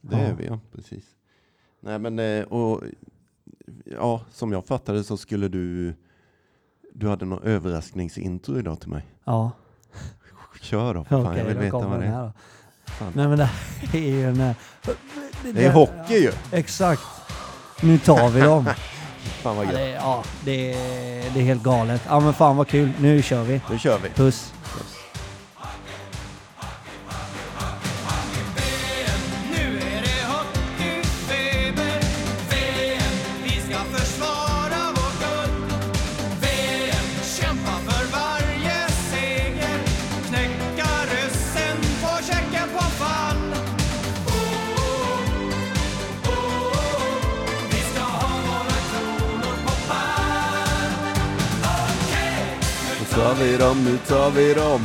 det Ja. är vi ja, precis. Nej men, eh, och ja, som jag fattade så skulle du, du hade någon överraskningsintro idag till mig. Ja, Kör då, för fan, jag vill veta vad det är. Nej men det här är ju en... eh, Det är hockey ju! Exakt. Nu tar vi dem. Fan vad Ja, gött. det, är- ja, det, är, det är helt galet. Ja men fan vad kul. Nu kör vi. Nu kör vi. Puss. Nu tar vi dem.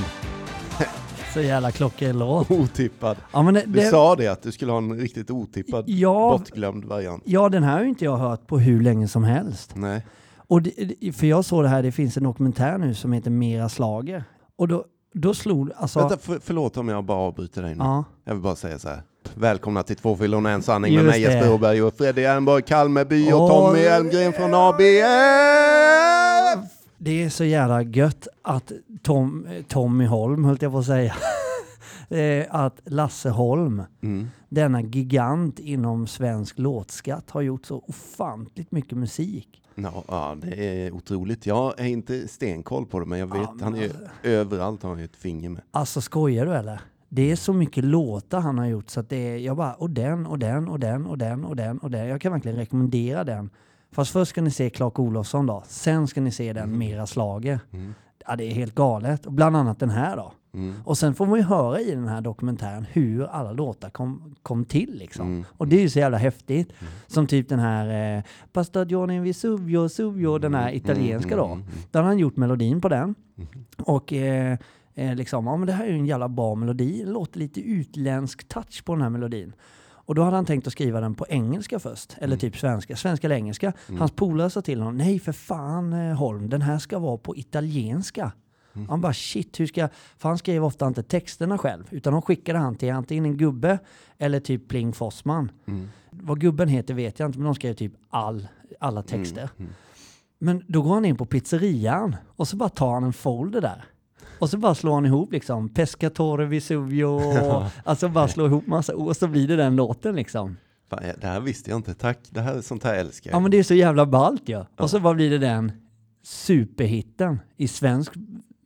Så jävla klockren låt. Otippad. Ja men det, Du det, sa det att du skulle ha en riktigt otippad, Ja. bortglömd variant. ja den här har ju inte jag hört på hur länge som helst. Nej. Och det, för jag såg det här, det finns en dokumentär nu som heter Mera slager. Och då, då slog alltså... Vänta, för, förlåt om jag bara avbryter dig nu. Ja, Jag vill bara säga så här. Välkomna till Två fyllon och en sanning Just med mig. Jesper Åberg och Freddy Ehrenborg, Kalmeby och Åh. Tommy Elmgren från ABF! Det är så jävla gött att Tom, Tommy Holm, höll jag på att säga. Att Lasse Holm, Mm. denna gigant inom svensk låtskatt, har gjort så ofantligt mycket musik. Ja, ja, det är otroligt. Jag är inte stenkoll på det, men jag vet, Ja, men han är ju alltså- överallt har han ju ett finger med. Alltså skojar du eller? Det är så mycket låtar han har gjort så att det är, jag bara, och den och den och den och den och den och den. Jag kan verkligen rekommendera den. Fast först ska ni se Clark Olofsson då. Sen ska ni se den Mera Slager. Mm. Ja, det är helt galet. Och bland annat den här då. Mm. Och sen får man ju höra i den här dokumentären hur alla låtar kom, kom till liksom. Mm. Och det är ju så jävla häftigt. Som typ den här eh, Pastagione Vesuvio, Suvio, den här italienska då. Mm. Då har han gjort melodin på den. Mm. Och eh, eh, liksom, ja men det här är ju en jävla bra melodi. Det låter lite utländsk touch på den här melodin. Och då hade han tänkt att skriva den på engelska först. Eller typ svenska. Svenska eller engelska. Hans polare sa till honom, nej för fan eh, Holm, den här ska vara på italienska. Han bara shit, hur ska jag... För han skrev ofta inte texterna själv. Utan de skickade han till antingen en gubbe eller typ Pling Fossman. Mm. Vad gubben heter vet jag inte, men de skrev typ all, alla texter. Mm. Men då går han in på pizzerian och så bara tar han en folder där. Och så bara slår han ihop liksom Pescatore Vesuvio och alltså bara slår ihop massa och så blir det den låten liksom. Fan, det här visste jag inte. Tack. Det här, sånt här älskar jag. Ja men det är så jävla ballt ju. Och så bara blir det den superhitten i svensk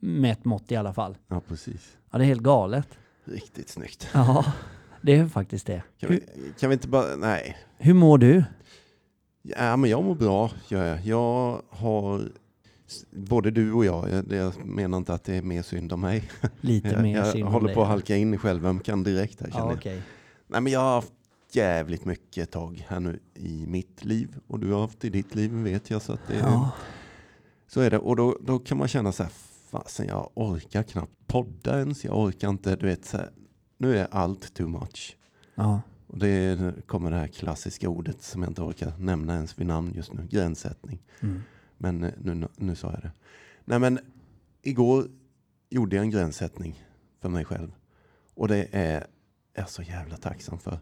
mätt mått i alla fall. Ja, precis. Ja det är helt galet. Riktigt snyggt. Ja, det är faktiskt det. Kan vi, kan vi inte bara... Nej. hur mår du? Ja, men jag mår bra, gör jag. Jag har... Både du och jag, jag, jag menar inte att det är mer synd om mig. Lite Jag, mer jag synd om håller på att halka in i självömkan direkt här känner Ja jag. okej. Nej, men jag har haft jävligt mycket tag här nu i mitt liv. Och du har haft i ditt liv vet jag. Så, att det, Ja. så är det. Och då, då kan man känna så här, fasen jag orkar knappt podda ens. Jag orkar inte, du vet så här, nu är allt too much. ja. Och det kommer det här klassiska ordet som jag inte orkar nämna ens vid namn just nu, gränssättning. Mm. Men eh, nu, nu sa jag det. Nej men igår gjorde jag en gränssättning för mig själv. Och det är jag så jävla tacksam för.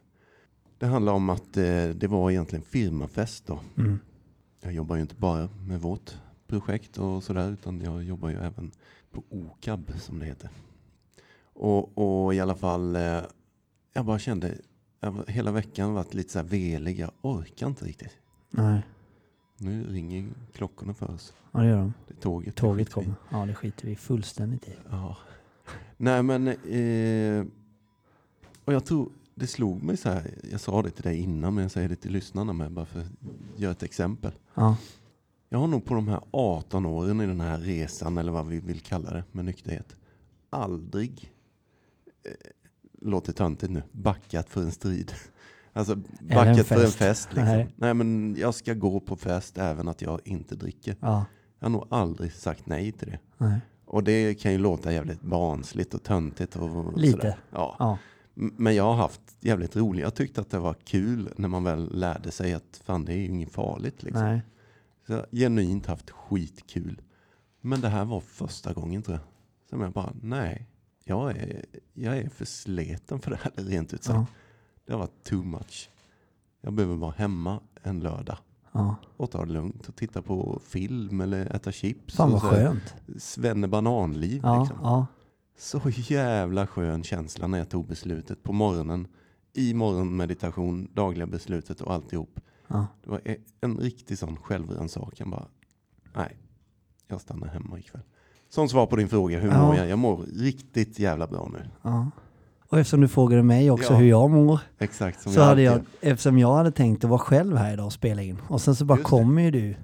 Det handlar om att eh, det var egentligen firmafest då. Mm. Jag jobbar ju inte bara med vårt projekt och sådär utan jag jobbar ju även på OKAB som det heter. Och, och i alla fall, eh, jag bara kände, jag hela veckan varit lite så här velig, jag orkar inte riktigt. Nej, Nu ringer klockorna för oss. ja det gör de. Det är tåget. Tåget kommer. Ja det skiter vi fullständigt i. Ja. Nej men, eh, och jag tror, det slog mig så här, jag sa det till dig innan men jag säger det till lyssnarna med bara för att göra ett exempel. Ja. Jag har nog på de här 18 åren i den här resan, eller vad vi vill kalla det, med nykterhet, aldrig, eh, låter töntigt nu, backat för en strid. Alltså en backat för en fest. Liksom. Nej. Nej. men jag ska gå på fest även att jag inte dricker. Ja. Jag har nog aldrig sagt nej till det. Nej. Och det kan ju låta jävligt barnsligt och töntigt. Och, och Lite. Sådär. Ja. Ja. Men jag har haft jävligt roligt. Jag tyckte att det var kul när man väl lärde sig att fan det är ju inget farligt. Liksom. Nej. Så jag har genuint haft skitkul. Men det här var första gången tror jag. Som jag bara, nej. Jag är, jag är för sleten för det här rent ut sagt. Ja. Det har varit too much. Jag behöver vara hemma en lördag Ja. och ta det lugnt och titta på film eller äta chips. Fan vad skönt. Svenne bananliv Ja, liksom. ja. Så jävla skön känsla när jag tog beslutet på morgonen. I morgonmeditation, dagliga beslutet och alltihop. ja. Det var e- en riktig sån självrannsakan bara. Nej, jag stannar hemma ikväll. Som svar på din fråga, hur Ja. mår jag? Jag mår riktigt jävla bra nu. ja. Och eftersom du frågade mig också Ja. hur jag mår, Exakt så hade alltid jag, eftersom jag hade tänkt att vara själv här idag och spela in, och sen så bara kommer ju du,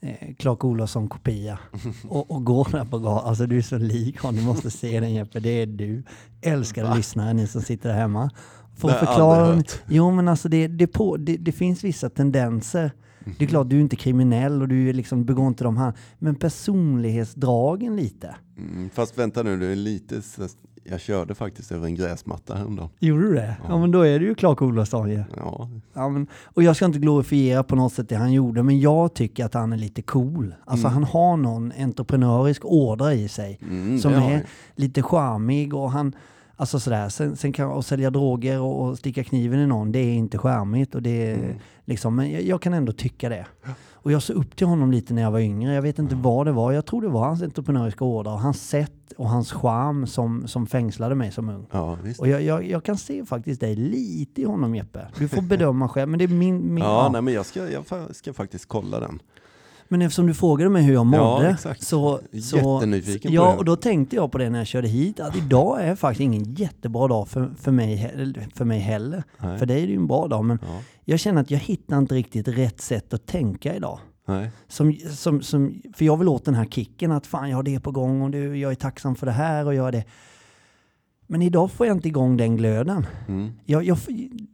eh, Clark Olofsson kopia, och, och går där på gatan. Alltså du är så lik honom, du måste se den Jeppe, det är du. Älskade lyssnare, ni som sitter där hemma. Jag förklara, jo men alltså det, det, på, det, det finns vissa tendenser. Det är klart, du är inte kriminell och du är liksom, begår inte de här, men personlighetsdragen lite. Mm, fast vänta nu, du är lite... så- Jag körde faktiskt över en gräsmatta häromdagen. Gjorde du det? Ja, Ja. men då är det ju Clark Olofsson ju. Ja, Ja, men, och jag ska inte glorifiera på något sätt det han gjorde, men jag tycker att han är lite cool. Alltså Mm. han har någon entreprenörisk ådra i sig mm, som är lite charmig och han, alltså sådär, sen, sen kan och sälja droger och, och sticka kniven i någon, det är inte charmigt och det är Mm. Liksom, men jag, jag kan ändå tycka det. Och jag såg upp till honom lite när jag var yngre, jag vet inte vad det var, jag tror det var hans entreprenöriska ådra och hans sätt och hans charm som, som fängslade mig som ung. Ja, visst. Och jag, jag, jag kan se faktiskt dig lite i honom Jeppe. Du får bedöma själv, men det är min... min Ja, ja. nej, men jag ska, jag ska faktiskt kolla den. Men eftersom du frågade mig hur jag mådde, Ja, exakt. så... så Jättenyfiken Ja, det. och då tänkte jag på det när jag körde hit, att idag är faktiskt ingen jättebra dag för, för, mig, för mig heller. Nej. För dig är det ju en bra dag, men Ja, jag känner att jag hittar inte riktigt rätt sätt att tänka idag. nej. Som, som, som, för jag vill åt den här kicken att fan jag har det på gång och det, jag är tacksam för det här och jag är det. Men idag får jag inte igång den glöden. Mm. Jag, jag,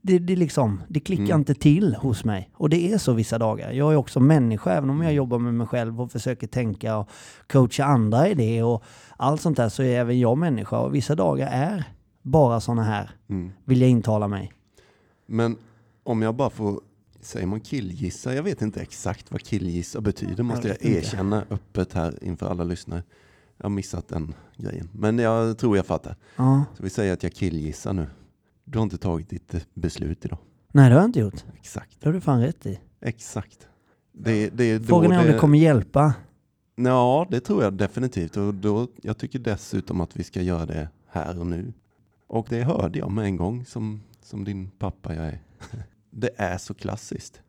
det, det, liksom, det klickar Mm. inte till hos mig. Och det är så vissa dagar. Jag är också människa, även Mm. om jag jobbar med mig själv och försöker tänka och coacha andra i det och allt sånt där så är även jag människa. Och vissa dagar är bara såna här, Mm. vill jag intala mig. Men om jag bara får, säger man killgissa? Jag vet inte exakt vad killgissa betyder, måste Jag jag, erkänna öppet här inför alla lyssnare. Jag har missat den grejen, men jag tror jag fattar. Ja. Så vi säger att jag killgissar nu. Du har inte tagit ditt eh, beslut idag. Nej, det har jag inte gjort. Exakt. Det har du fan rätt i. Exakt. Det, det är Frågan är om det kommer hjälpa. Ja, det tror jag definitivt. Och då, jag tycker dessutom att vi ska göra det här och nu. Och det hörde jag med en gång som, som din pappa jag är. Det är så klassiskt.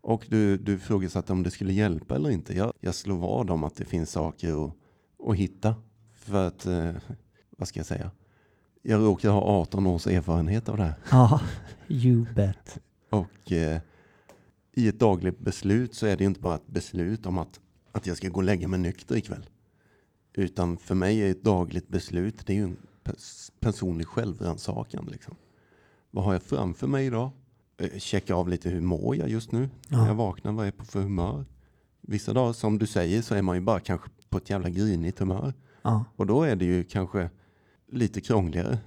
Och du, du ifrågasatte om det skulle hjälpa eller inte. Jag, jag slår vad om att det finns saker att, att hitta. För att, eh, vad ska jag säga? Jag råkar ha 18 års erfarenhet av det här. Ja, you bet. Och eh, i ett dagligt beslut så är det inte bara ett beslut om att, att jag ska gå och lägga mig nykter ikväll. Utan för mig är ett dagligt beslut, det är ju en pers- personlig självrannsakan. Liksom. Vad har jag framför mig idag? Eh, checka av lite hur mår jag just nu? När Ja. jag vaknar, vad är jag på för humör? Vissa dagar, som du säger, så är man ju bara kanske på ett jävla grinigt humör. Ja. Och då är det ju kanske lite krångligare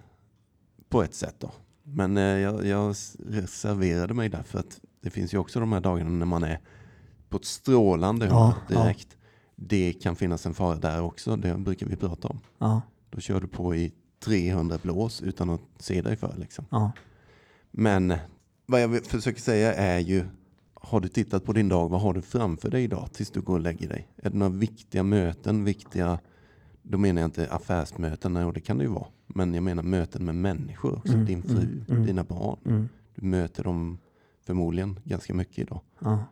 på ett sätt då. Men eh, jag, jag reserverade mig där för att det finns ju också de här dagarna när man är på ett strålande humör Ja, ja. direkt. Det kan finnas en fara där också, det brukar vi prata om. Ja. Då kör du på i 300 blås utan att se dig för liksom. Ja. Men vad jag försöker säga är ju, har du tittat på din dag, vad har du framför dig idag tills du går och lägger dig? Är det några viktiga möten, viktiga, då menar jag inte affärsmöten, och det kan det ju vara. Men jag menar möten med människor också, Mm, din fru, mm, mm. dina barn. Mm. Du möter dem förmodligen ganska mycket idag. Ja.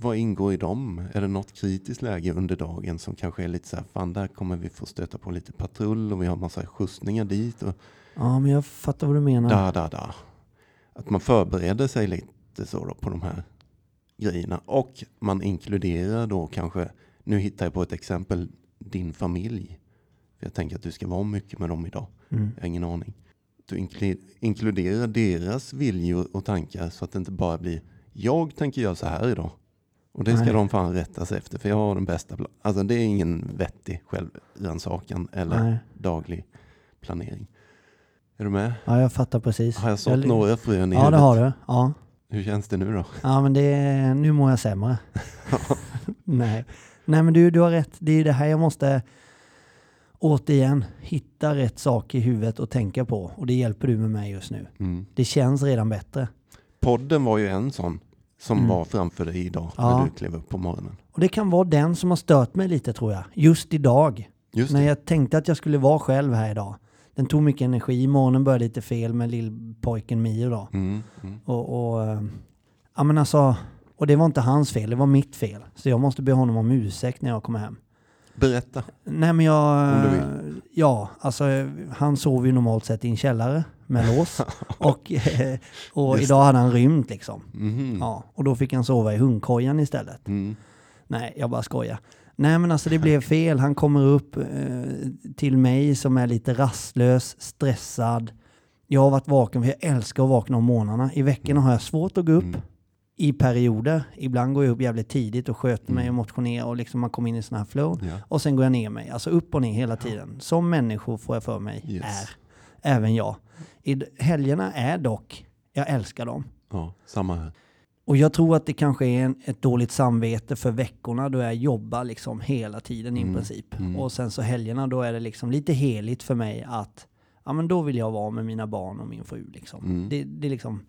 Vad ingår i dem? Är det något kritiskt läge under dagen som kanske är lite så här, fan där kommer vi få stöta på lite patrull och vi har massa skjutsningar dit och ja, men jag fattar vad du menar. da, da, da. Att man förbereder sig lite så då på de här grejerna. Och man inkluderar då kanske, nu hittar jag på ett exempel, din familj. För jag tänker att du ska vara mycket med dem idag. Mm. Jag har ingen aning. Du inklu- inkluderar deras viljor och tankar så att det inte bara blir jag tänker göra så här idag. Och det ska Nej. de fan rätta sig efter för jag har den bästa. pla- Alltså det är ingen vettig självrannsakan eller Nej. daglig planering. Är du med? Ja, jag fattar precis. Har jag sått Jag- några frön i Ja, det huvudet? har du. Ja. Hur känns det nu då? Ja, men det, nu mår jag sämre. Nej. Nej, men du, du har rätt. Det är det här jag måste... återigen, hitta rätt sak i huvudet att tänka på. Och det hjälper du med mig just nu. Mm. Det känns redan bättre. Podden var ju en sån som Mm. var framför dig idag Ja. när du klev upp på morgonen. Och det kan vara den som har stört mig lite tror jag. Just idag. Just När det. jag tänkte att jag skulle vara själv här idag. Den tog mycket energi. Morgonen började lite fel med lillpojken Mio då. Mm. Mm. Och, och, eh, ja men alltså, och det var inte hans fel, det var mitt fel. Så jag måste be honom om ursäkt när jag kommer hem. Berätta. Nej men jag... Om du Ja, alltså eh, han sover ju normalt sett i en källare med lås. och eh, och Just idag hade han rymt liksom. Mhm. Ja, och då fick han sova i hundkojan istället. Mm. Nej, jag bara skojar. Nej men alltså det blev fel. Han kommer upp eh, till mig som är lite rastlös, stressad. Jag har varit vaken, för jag älskar att vakna om morgnarna. I veckorna har jag svårt att gå upp Mm. i perioder. Ibland går jag upp jävligt tidigt och sköter mig Mm. och motionerar och liksom man kommer in i sån här flow. Ja. Och sen går jag ner mig, alltså upp och ner hela tiden. Som människor får jag för mig Yes. är. Även jag. I helgerna är dock, jag älskar dem. ja, samma här. Och jag tror att det kanske är en, ett dåligt samvete för veckorna då jag jobbar liksom hela tiden i Mm, princip. mm. Och sen så helgerna då är det liksom lite heligt för mig att ja men då vill jag vara med mina barn och min fru liksom. Mm. Det, det är liksom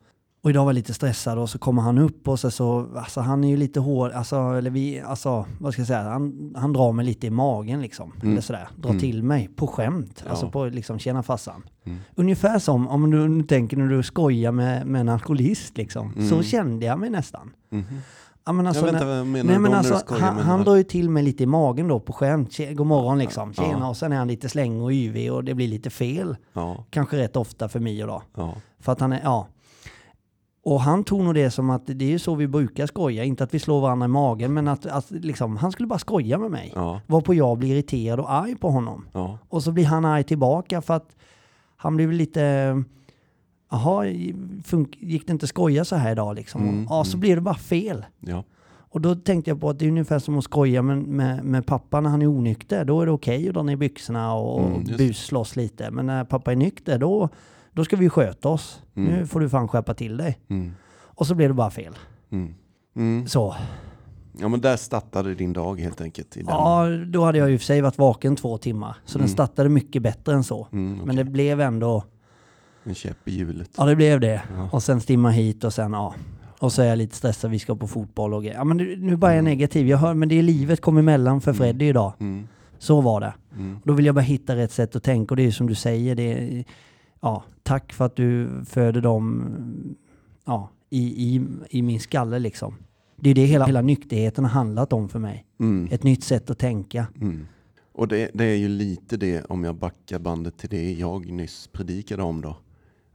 och idag var jag lite stressad och så kommer han upp och så, så alltså han är ju lite hård, alltså, eller vi, alltså vad ska jag säga, han, han drar mig lite i magen liksom. Mm. Eller sådär, drar Mm. till mig på skämt. Ja. Alltså på liksom, tjena farsan. Mm. Ungefär som om du, tänker när du skojar med, med en alkoholist liksom. Så Mm. kände jag mig nästan. Mhm. Ja, men alltså, ja, vänta, vad menar nej, du men alltså, skojar han, han drar ju till mig lite i magen då på skämt. God morgon liksom, Ja. tjena. Och sen är han lite släng och yvig och det blir lite fel. Ja, Kanske rätt ofta för Mio då. ja. För att han är, ja. Och han tog nog det som att det är ju så vi brukar skoja. Inte att vi slår varandra i magen, men att, att liksom, han skulle bara skoja med mig. Ja, Varpå jag blir irriterad och arg på honom. ja. Och så blir han arg tillbaka för att han blev lite... Jaha, gick det inte skoja så här idag liksom? Mm, ja, så mm. blir det bara fel. ja. Och då tänkte jag på att det är ungefär som att skoja med, med, med pappa när han är onykter. Då är det okej att dra ner byxorna och Mm, busslåss lite. Men när pappa är nykter, då, då ska vi sköta oss. Mm. Nu får du fan skärpa till dig. Mm. Och så blev det bara fel. Mm. Mm. Så. Ja, men där startade din dag helt enkelt. Ja, då hade jag ju för sig varit vaken två timmar. Så den Mm. startade mycket bättre än så. Okej. Men det blev ändå... En käpp i hjulet. Ja, det blev det. Ja. Och sen stimma hit och sen ja. Och så är jag lite stressad, vi ska på fotboll och grejer. Ja men nu, nu bara är jag negativ. Jag hör, men det är livet kom emellan för. Freddy idag. Så var det. Mm. Då vill jag bara hitta rätt sätt att tänka och det är som du säger. Det är, ja, tack för att du föder dem ja, i, i, i min skalle liksom. Det är det hela, hela nykterheten har handlat om för mig. Mm. Ett nytt sätt att tänka. Mm. Och det, det är ju lite det, om jag backar bandet till det jag nyss predikade om då.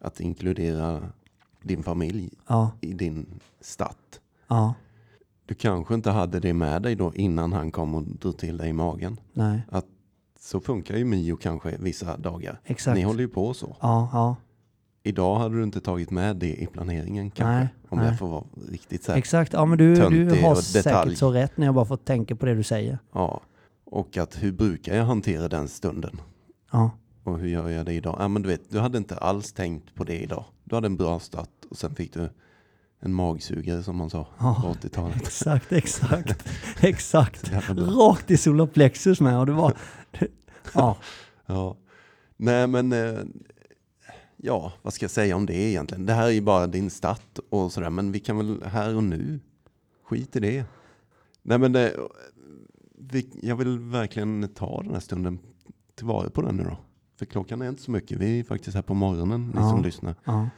Att inkludera din familj Ja, i din start. ja, Du kanske inte hade det med dig då innan han kom och drog till dig i magen. nej, Så funkar ju Mio kanske vissa dagar. exakt. Ni håller ju på så. Ja, ja, Idag hade du inte tagit med det i planeringen kanske. Nej, om nej. jag får vara riktigt säker. exakt. Ja, men du, du har säkert så rätt när jag bara får tänka på det du säger. Ja. Och att hur brukar jag hantera den stunden? Ja, Och hur gör jag det idag? Ja, men du vet, du hade inte alls tänkt på det idag. Du hade en bra start och sen fick du en magsugare som man sa Ja. på 80-talet. exakt, exakt, exakt. Så. Rakt i solarplexus med och det var... Ja, Ja. Nej men, eh, ja vad ska jag säga om det egentligen? Det här är ju bara din start och sådär, men vi kan väl här och nu, skit i det. Nej men det, vi, jag vill verkligen ta den här stunden tillvara på den nu då. För klockan är inte så mycket, vi är faktiskt här på morgonen, ni Ja. som lyssnar. ja,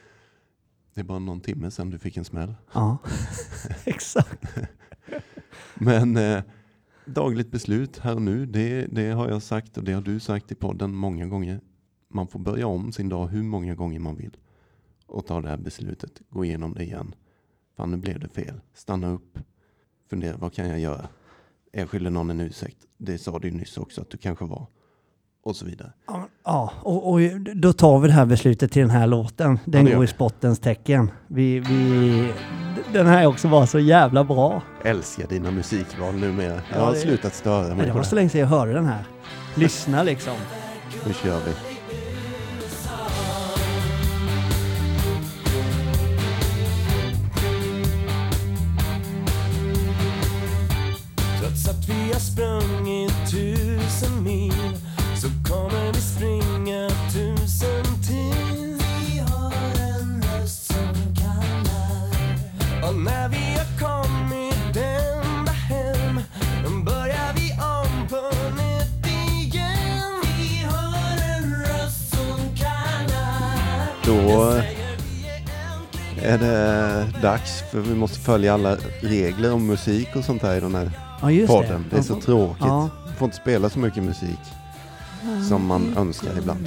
Det är bara någon timme sedan du fick en smäll. ja. exakt. Men eh, dagligt beslut här och nu, det, det har jag sagt och det har du sagt i podden många gånger. Man får börja om sin dag hur många gånger man vill och ta det här beslutet, gå igenom det igen. Fan, nu blev det fel. Stanna upp, fundera, vad kan jag göra? Är jag skyldig någon en ursäkt? Det sa du nyss också att du kanske var. Och så vidare. Ja, Ja, och, och då tar vi det här beslutet till den här låten. Den gör går i spottens tecken. Vi, vi, den här är också bara så jävla bra. Älskar dina musikval numera. Jag Ja, har det- slutat störa Men mig det på var så det. länge sedan jag hörde den här. Lyssna liksom. Nu kör vi. För vi måste följa alla regler om musik och sånt här i den här Ja, podden. Det är så tråkigt. Ja. får inte spela så mycket musik som man önskar ibland.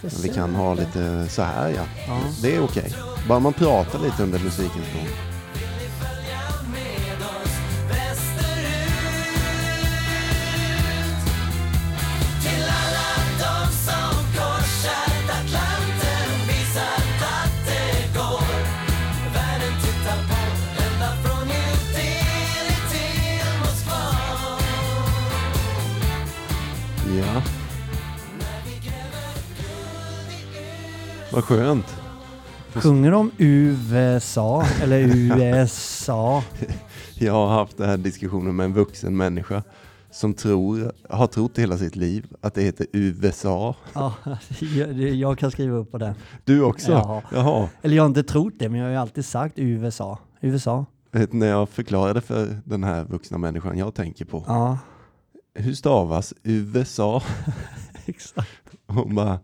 Men vi kan ha lite så här ja. Ja. Det är okej. Bara man pratar lite under musikens gång. Vad skönt. Sjunger de USA eller USA? Jag har haft den här diskussionen med en vuxen människa som tror, har trott hela sitt liv att det heter USA. Ja, jag, jag kan skriva upp på den. Du också? Ja. Jaha. Eller jag har inte trott det, men jag har ju alltid sagt USA. USA. Vet, när jag förklarade för den här vuxna människan jag tänker på. Ja, Hur stavas USA? exakt. Hon bara,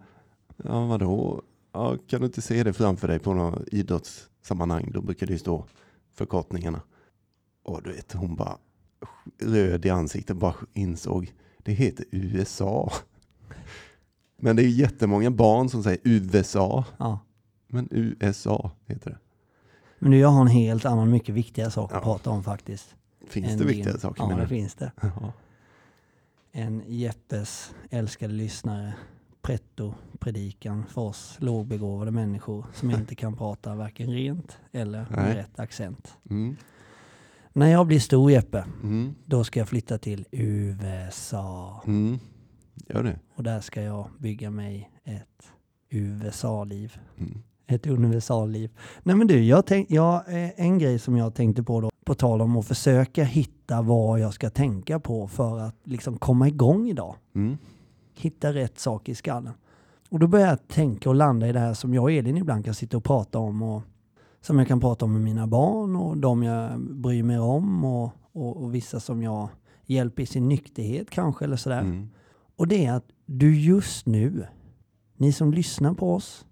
ja vadå? Ja, kan du inte se det framför dig på något idrottssammanhang? Då brukar det ju stå förkortningarna. Och du vet, hon bara röd i ansiktet, bara insåg det heter USA. Men det är jättemånga barn som säger USA. Ja. Men USA heter det. Men nu jag har en helt annan, mycket viktigare sak att Ja. prata om faktiskt. Finns det din. viktigare saker Ja, det finns det. Ja. En Jeppes älskade lyssnare, pretto-predikan för oss lågbegåvade människor som inte kan prata varken rent eller med Nej. rätt accent. Mm. När jag blir stor Jeppe, Mm. då ska jag flytta till USA. Mm. Gör det. Och där ska jag bygga mig ett USA-liv. Mm. Ett universalliv. Nej men du, jag tänk, jag, eh, en grej som jag tänkte på då, på tal om att försöka hitta vad jag ska tänka på för att liksom komma igång idag. Mm. Hitta rätt sak i skallen. Och då börjar jag tänka och landa i det här som jag och Elin ibland kan sitta och prata om och som jag kan prata om med mina barn och de jag bryr mig om och, och, och vissa som jag hjälper i sin nykterhet kanske eller sådär. Mm. Och det är att du just nu, ni som lyssnar på oss,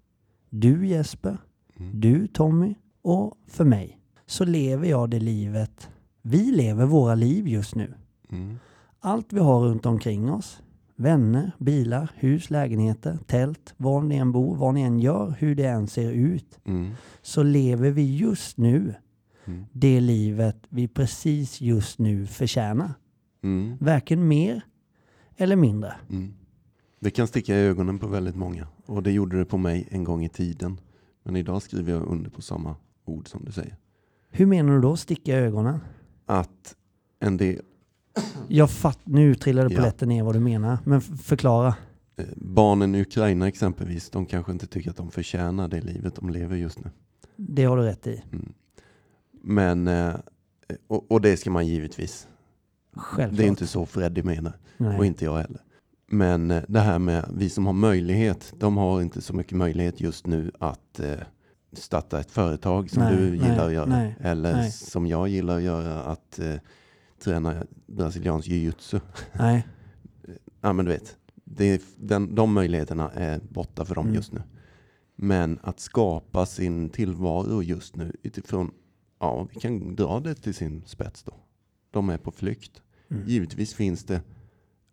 du Jesper, Mm. du Tommy och för mig, så lever jag det livet. Vi lever våra liv just nu. Mm. Allt vi har runt omkring oss, vänner, bilar, hus, lägenheter, tält, var ni än bor, vad ni än gör, hur det än ser ut, Mm. så lever vi just nu Mm. det livet vi precis just nu förtjänar. Mm. Varken mer eller mindre. Mm. Det kan sticka i ögonen på väldigt många. Och det gjorde det på mig en gång i tiden. Men idag skriver jag under på samma ord som du säger. Hur menar du då sticka i ögonen? Att en del Jag fatt, nu trillade Ja. polletten ner vad du menar, men förklara. eh, barnen i Ukraina exempelvis, de kanske inte tycker att de förtjänar det livet de lever just nu. Det har du rätt i. Mm. Men, eh, och, och det ska man givetvis. Självklart. Det är inte så Freddy menar. Nej. Och inte jag heller. Men eh, det här med vi som har möjlighet, de har inte så mycket möjlighet just nu att eh, starta ett företag som Nej, du nej, gillar att göra. nej, Eller nej. som jag gillar att göra, att eh, träna brasiliansk jiu-jitsu. Nej. Ja men du vet, det den, de möjligheterna är borta för dem Mm. just nu. Men att skapa sin tillvaro just nu utifrån, ja vi kan dra det till sin spets då. De är på flykt. Mm. Givetvis finns det,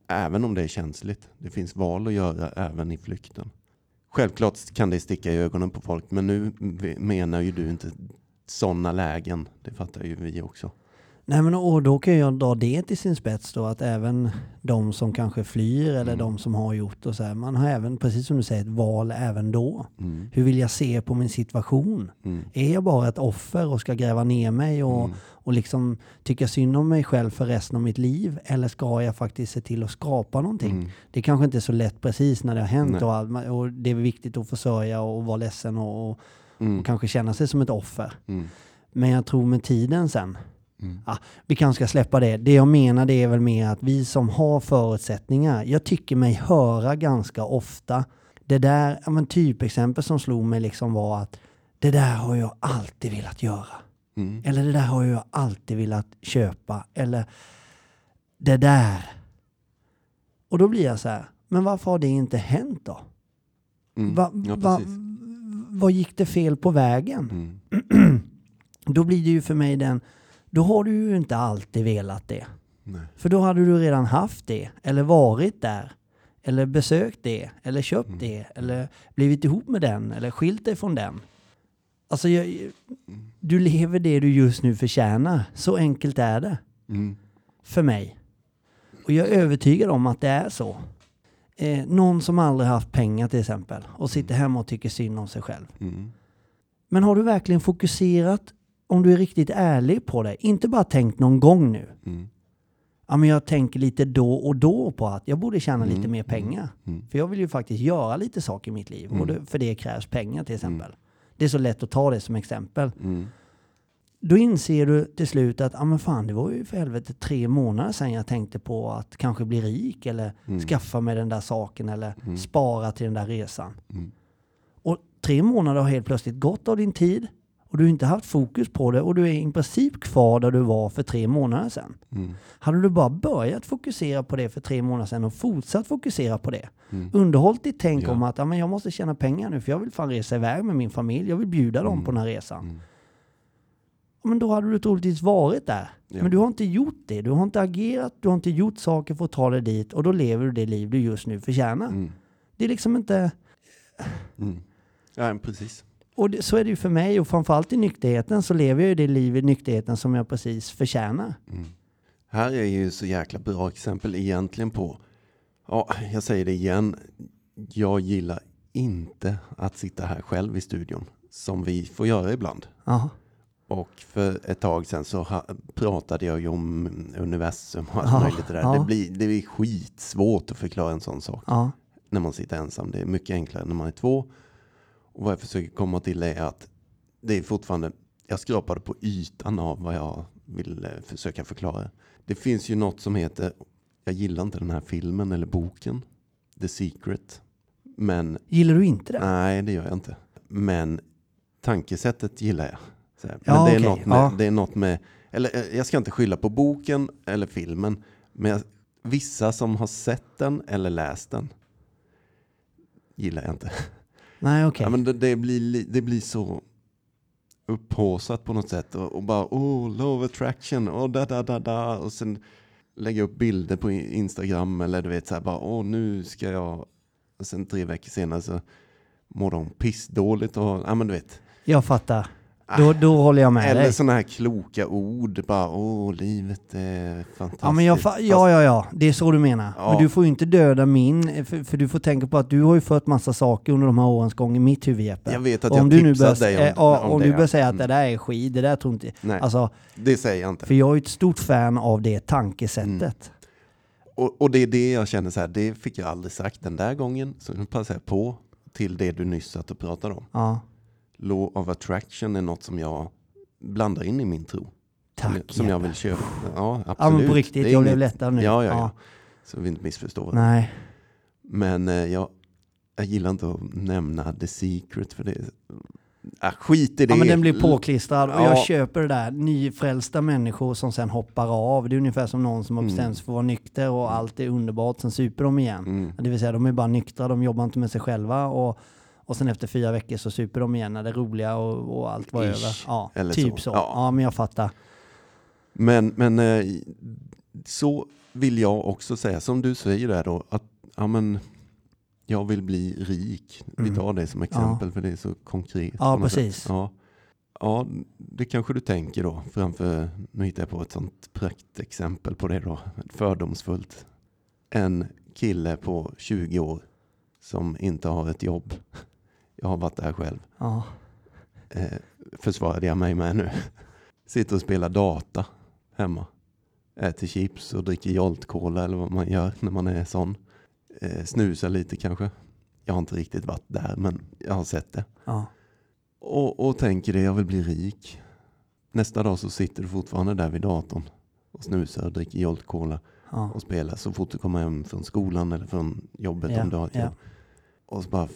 även om det är känsligt, det finns val att göra även i flykten. Självklart kan det sticka i ögonen på folk, men nu menar ju du inte sådana lägen. Det fattar ju vi också. Nej men och då kan jag dra det till sin spets då att även de som kanske flyr eller Mm. de som har gjort och så här, man har även, precis som du säger, ett val även då. Mm. Hur vill jag se på min situation? Mm. Är jag bara ett offer och ska gräva ner mig och, Mm. och liksom tycka synd om mig själv för resten av mitt liv? Eller ska jag faktiskt se till att skapa någonting? Mm. Det kanske inte är så lätt precis när det har hänt och, all, och det är viktigt att försörja och vara ledsen och, och, Mm. kanske känna sig som ett offer. Men jag tror med tiden sen, Mm. ah, vi kanske ska släppa det. Det jag menar det är väl mer att vi som har förutsättningar, jag tycker mig höra ganska ofta det där, ja, men typexempel som slog mig liksom var att det där har jag alltid velat göra. Mm. Eller det där har jag alltid velat köpa. Eller det där. Och då blir jag så här, men varför har det inte hänt då? Mm. Va, ja, va, vad gick det fel på vägen? Mm. Då blir det ju för mig den, då har du ju inte alltid velat det. Nej. För då hade du redan haft det, eller varit där, eller besökt det, eller köpt Mm. det, eller blivit ihop med den, eller skilt dig från den. Alltså, jag, du lever det du just nu förtjänar. Så enkelt är det Mm. för mig. Och jag är övertygad om att det är så. Eh, någon som aldrig haft pengar till exempel och sitter hemma och tycker synd om sig själv. Mm. Men har du verkligen fokuserat, om du är riktigt ärlig på det, inte bara tänkt någon gång nu. Mm. Ja, men jag tänker lite då och då på att jag borde tjäna Mm, lite mer pengar. Mm. För jag vill ju faktiskt göra lite saker i mitt liv och Mm. det, för det krävs pengar till exempel. Det är så lätt att ta det som exempel. Mm. Då inser du till slut att, ja men fan det var ju för helvete tre månader sedan jag tänkte på att kanske bli rik eller Mm. skaffa mig den där saken eller Mm. spara till den där resan. Mm. Och tre månader har helt plötsligt gått av din tid och du inte haft fokus på det och du är i princip kvar där du var för tre månader sedan. Mm. Hade du bara börjat fokusera på det för tre månader sedan och fortsatt fokusera på det. Mm. Underhållit ditt tänk Ja. om att ja, men jag måste tjäna pengar nu för jag vill fan resa iväg med min familj. Jag vill bjuda dem Mm. på den här resan. Mm. Men då hade du troligtvis varit där. Ja. Men du har inte gjort det. Du har inte agerat, du har inte gjort saker för att ta dig dit och då lever du det liv du just nu förtjänar. Mm. Det är liksom inte... Mm. Ja, men precis. Och det, så är det ju för mig och framförallt i nykterheten så lever jag ju det liv i nykterheten som jag precis förtjänar. Mm. Här är ju så jäkla bra exempel egentligen på, ja, jag säger det igen, jag gillar inte att sitta här själv i studion, som vi får göra ibland. Ja, Och för ett tag sedan så pratade jag ju om universum och allt Ja, möjligt det där. ja. Det, blir, det är skitsvårt att förklara en sån sak ja, när man sitter ensam. Det är mycket enklare när man är två. Och vad jag försöker komma till är att det är fortfarande, jag skrapade på ytan av vad jag vill eh, försöka förklara. Det finns ju något som heter, jag gillar inte den här filmen eller boken, The Secret. Men Gillar du inte det? nej, det gör jag inte. Men tankesättet gillar jag. Här. Ja, men det är, något med, ja. det är något med, eller eh, jag ska inte skylla på boken eller filmen, men jag, vissa som har sett den eller läst den gillar jag inte. Nej, okej. Ja, men det, det, blir, li- det blir så upphaussat på något sätt och, och bara oh, love attraction och da da da da och sen lägga upp bilder på i- Instagram eller du vet så här bara åh nu ska jag och sen tre veckor senare så mår de pissdåligt och ja men du vet. Jag fattar. Då, då håller jag med Eller dig. sådana här kloka ord bara åh livet är fantastiskt. Ja, men jag fa- ja, ja, ja, det är så du menar. Ja. Men du får ju inte döda min, för, för du får tänka på att du har ju fört massa saker under de här årens gång i mitt huvud Jeppe. Jag vet att om jag du nu tipsat börjar, dig om, ja, om om det. du börjar säga att Mm. det där är skit, det där tror inte... Nej, Alltså, det säger jag inte. för jag är ju ett stort fan av det tankesättet. Och, och det är det jag känner så här, det fick jag aldrig sagt den där gången. Så nu passar jag på till det du nyss satt och pratade om. Ja, Law of attraction är något som jag blandar in i min tro. tack som, som jag vill köpa. Ja, absolut. Ja men på riktigt, Det är jag blev lättare nu. Ja, ja, ja. Så vi inte missförstår varandra. Nej, Men eh, jag, jag gillar inte att nämna the secret för det. Äh, skit i det. ja, men den blir påklistrad och Ja. jag köper det där. Nyfrälsta människor som sen hoppar av. Det är ungefär som någon som har bestämt sig för att vara nykter och allt är underbart, sen super de igen. Mm. Det vill säga de är bara nyktra, de jobbar inte med sig själva och, och sen efter fyra veckor så super de igen när det roliga och, och allt var Ish, över. Ja, eller typ så. så. Ja. Ja. men jag fattar. Men, men eh, så vill jag också säga, som du säger där då, att ja, men, jag vill bli rik. Vi Mm. tar det som exempel för det är så konkret. Ja, precis. sätt. Ja. ja, det kanske du tänker då framför, nu hittar jag på ett sånt praktexempel på det då, fördomsfullt. En kille på 20 år som inte har ett jobb. Jag har varit där själv. Ja. Eh, försvarade jag mig med nu. Sitter och spelar data hemma. Äter chips och dricker Jolt Cola eller vad man gör när man är sån. Eh, snusar lite kanske. Jag har inte riktigt varit där men jag har sett det. Ja. Och, och tänker det, jag vill bli rik. Nästa dag så sitter du fortfarande där vid datorn och snusar och dricker Jolt Cola Ja. och spelar så fort du kommer hem från skolan eller från jobbet Ja, om du har ett ja. jobb. Och så bara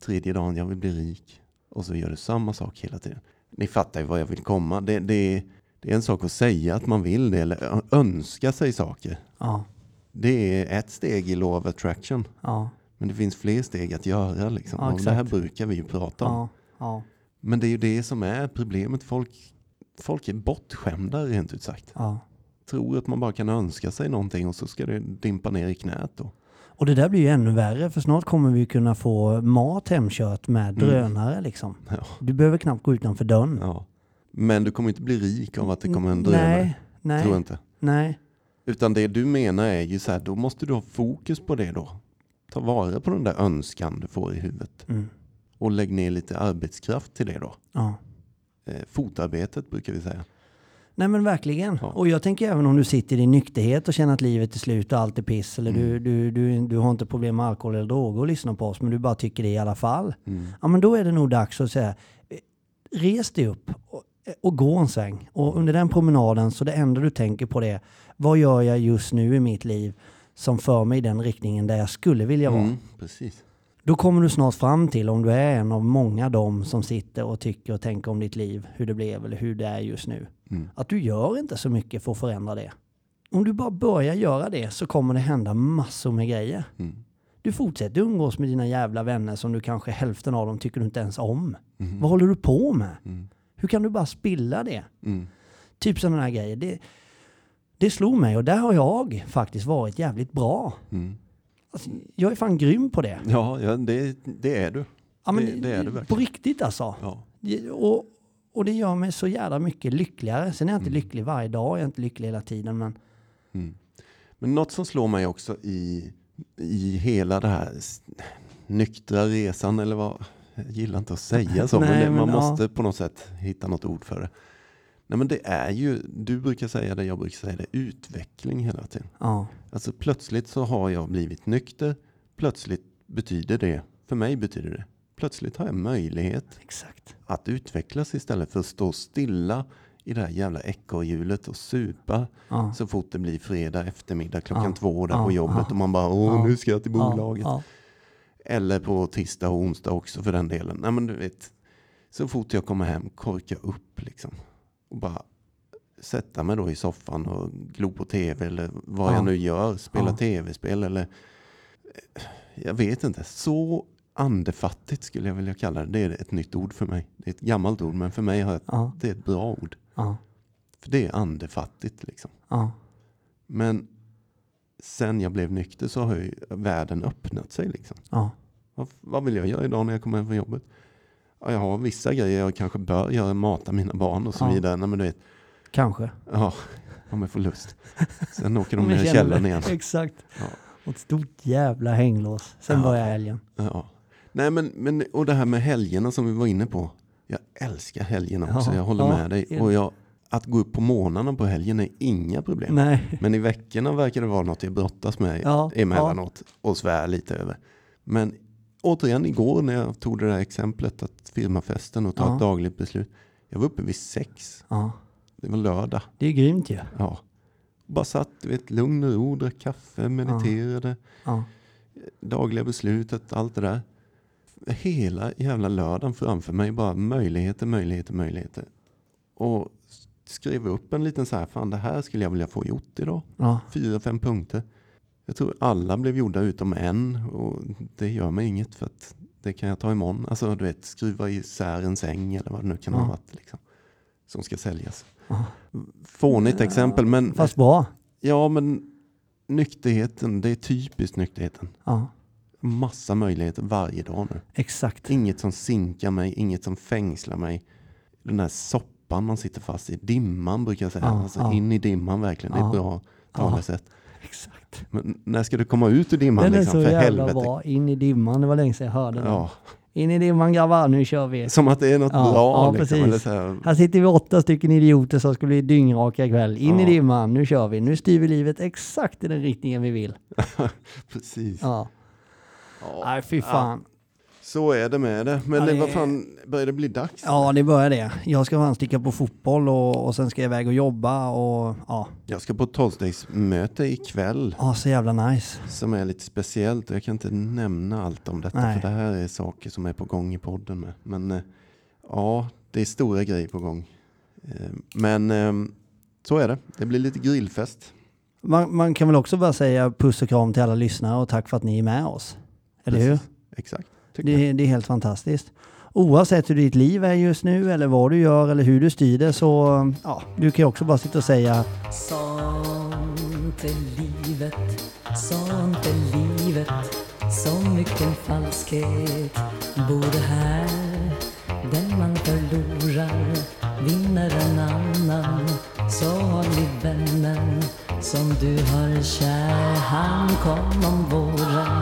tredje dagen, jag vill bli rik. Och så gör du samma sak hela tiden. ni fattar ju vad jag vill komma. Det, det, det är en sak att säga att man vill det eller önska sig saker. Ja, Det är ett steg i law of attraction. ja, Men det finns fler steg att göra. Liksom. Ja, och det här brukar vi ju prata om. ja, Men det är ju det som är problemet. Folk, folk är bortskämda rent ut sagt. ja. Tror att man bara kan önska sig någonting och så ska det dimpa ner i knät då. Och det där blir ju ännu värre för snart kommer vi kunna få mat hemkört med Mm. drönare liksom. Ja, Du behöver knappt gå utanför dörren. ja. Men du kommer inte bli rik av att det kommer en drönare. Nej, nej, Tror inte. nej. Utan det du menar är ju så här, då måste du ha fokus på det då. Ta vara på den där önskan du får i huvudet. Mm. Och lägg ner lite arbetskraft till det då. Ja. Eh, fotarbetet brukar vi säga. Nej men verkligen. Ja. Och jag tänker även om du sitter i nykterhet och känner att livet är slut och allt är piss. Eller du, Mm. du, du, du har inte problem med alkohol eller droger och lyssnar på oss men du bara tycker det i alla fall. Mm. Ja men då är det nog dags att säga eh, res dig upp och, och gå en sväng. Och under den promenaden så det enda du tänker på det vad gör jag just nu i mitt liv som för mig i den riktningen där jag skulle vilja vara. Mm, precis. Då kommer du snart fram till om du är en av många de som sitter och tycker och tänker om ditt liv, hur det blev eller hur det är just nu. Mm. Att du gör inte så mycket för att förändra det. Om du bara börjar göra det så kommer det hända massor med grejer. Mm. Du fortsätter umgås med dina jävla vänner som du kanske hälften av dem tycker du inte ens om. Mm. Vad håller du på med? Mm. Hur kan du bara spilla det? Mm. Typ sådana här grejer. Det, det slog mig och där har jag faktiskt varit jävligt bra. Mm. Alltså, jag är fan grym på det. Ja, ja det, det är du. Ja, men Det- det är På verkligen. riktigt alltså. Ja. Och, och det gör mig så jävla mycket lyckligare. Sen är jag inte Mm. lycklig varje dag, jag är inte lycklig hela tiden. Men Mm. Men något som slår mig också i, i hela det här nyktra resan, eller vad, jag gillar inte att säga så, Nej, men, det, men man ja. måste på något sätt hitta något ord för det. Nej men det är ju, du brukar säga det, jag brukar säga det, utveckling hela tiden. ja, Alltså plötsligt så har jag blivit nykter, plötsligt betyder det, för mig betyder det, plötsligt har jag möjlighet exakt. att utvecklas istället för att stå stilla i det här jävla ekorrhjulet och supa Ja. så fort det blir fredag eftermiddag klockan Ja. två där Ja. på jobbet och man bara åh nu ska jag till bolaget. Eller på tisdag och onsdag också för den delen. Nej men du vet, så fort jag kommer hem korka upp liksom. Och bara sätta mig då i soffan och glo på tv eller vad Ja. jag nu gör. Spela Ja. tv-spel eller eh, jag vet inte. Så andefattigt skulle jag vilja kalla det. Det är ett nytt ord för mig. Det är ett gammalt ord men för mig har jag, ja, det är ett bra ord. För det är andefattigt liksom. Men sen jag blev nykter så har ju världen öppnat sig liksom. Vad, vad vill jag göra idag när jag kommer hem från jobbet? Ja, jag har vissa grejer jag kanske bör göra, mata mina barn och så Ja. vidare. Nej, men du vet, kanske. ja, om jag får lust. Sen åker de ner i källaren igen. Exakt. Ja. Och ett stort jävla hänglås. Sen Ja. börjar helgen. Ja. Nej, men, men, och det här med helgerna som vi var inne på. Jag älskar helgerna också, Ja, jag håller ja, med dig. Och jag, att gå upp på morgnarna på helgen är inga problem. Nej. Men i veckorna verkar det vara något jag brottas med Ja, emellanåt och svär lite över. Men återigen igår när jag tog det där exemplet att firmafesten och ta Ja. ett dagligt beslut. Jag var uppe vid sex. Ja, Det var lördag. det är grymt ju. Ja. Bara satt, du vet, lugn och ro, drack kaffe, mediterade, Ja, dagliga beslutet, allt det där. Hela jävla lördagen framför mig, bara möjligheter, möjligheter, möjligheter. Och skrev upp en liten så här, fan det här skulle jag vilja få gjort idag. ja, Fyra, fem punkter. Jag tror alla blev gjorda utom en och det gör mig inget för att det kan jag ta imorgon. Alltså du vet, skruva isär en säng eller vad det nu kan Ja. ha varit. Liksom, som ska säljas. Ja. Fånigt exempel men fast bra. ja men nykterheten, det är typiskt nykterheten. Ja, Massa möjligheter varje dag nu. exakt. Inget som sinkar mig, inget som fängslar mig. Den där soppan man sitter fast i, dimman brukar jag säga. Ja, alltså in i dimman verkligen, det är ett bra talesätt. Exakt. Men när ska du komma ut ur dimman Den är liksom? så För jävla helvete. bra. In i dimman, det var länge sedan jag hörde den. Ja, In i dimman grabbar, nu kör vi. som att det är något Ja, bra. ja, liksom, precis. eller så här. Här sitter vi åtta stycken idioter som ska bli dyngraka ikväll. In i Ja. dimman, nu kör vi. Nu styr vi livet exakt i den riktningen vi vill. Precis. Ja. Ja. Nej, fy fan. Så är det med det. Men Ja, det, vad fan, börjar det bli dags? Ja, det börjar det. Jag ska fan sticka på fotboll och, och sen ska jag iväg och jobba och ja, Jag ska på tolvstegsmöte ikväll ja så jävla nice. som är lite speciellt. Jag kan inte nämna allt om detta Nej. för det här är saker som är på gång i podden med. Men eh, ja, det är stora grejer på gång. Eh, Men eh, så är det. Det blir lite grillfest. Man, man kan väl också bara säga puss och kram till alla lyssnare och tack för att ni är med oss. Eller hur? Precis. Exakt. Det, det är helt fantastiskt. Oavsett hur ditt liv är just nu eller vad du gör eller hur du styr det så ja, du kan ju också bara sitta och säga Sånt är livet, sånt är livet. Så mycket falskhet. Bor här Den man förlorar vinner en annan Så håll i vännen som du har kär. Han kom om våren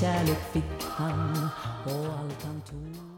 kärlek fick han och allt han tog.